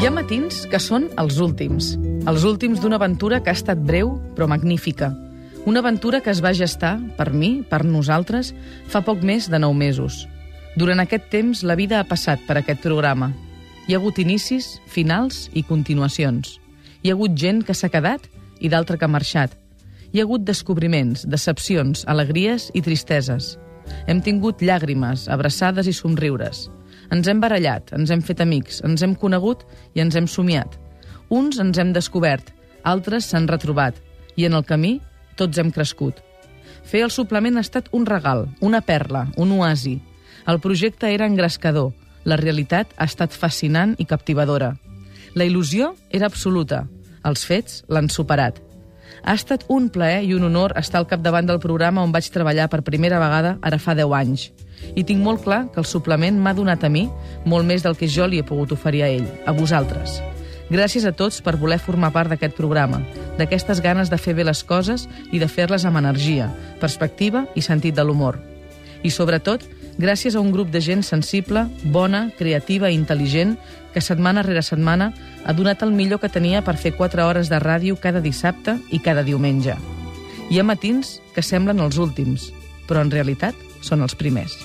que són els últims. Els últims d'una aventura que ha estat breu, però magnífica. Una aventura que es va gestar, per mi, per nosaltres, fa poc més de nou mesos. Durant aquest temps, la vida ha passat per aquest programa. Hi ha hagut inicis, finals i continuacions. Hi ha hagut gent que s'ha quedat i d'altra que ha marxat. Hi ha hagut descobriments, decepcions, alegries i tristeses. Hem tingut llàgrimes, abraçades i somriures. Ens hem barallat, ens hem fet amics, ens hem conegut i ens hem somiat. Uns ens hem descobert, altres s'han retrobat, i en el camí tots hem crescut. Fer el suplement ha estat un regal, una perla, un oasi. El projecte era engrescador, la realitat ha estat fascinant i captivadora. La il·lusió era absoluta, els fets l'han superat. Ha estat un plaer i un honor estar al capdavant del programa on vaig treballar per primera vegada ara fa 10 anys. I tinc molt clar que el suplement m'ha donat a mi molt més del que jo li he pogut oferir a ell, a vosaltres. Gràcies a tots per voler formar part d'aquest programa, d'aquestes ganes de fer bé les coses i de fer-les amb energia, perspectiva i sentit de l'humor. I sobretot, gràcies a un grup de gent sensible, bona, creativa i intel·ligent que setmana rere setmana ha donat el millor que tenia per fer 4 hores de ràdio cada dissabte i cada diumenge. Hi ha matins que semblen els últims, però en realitat són els primers.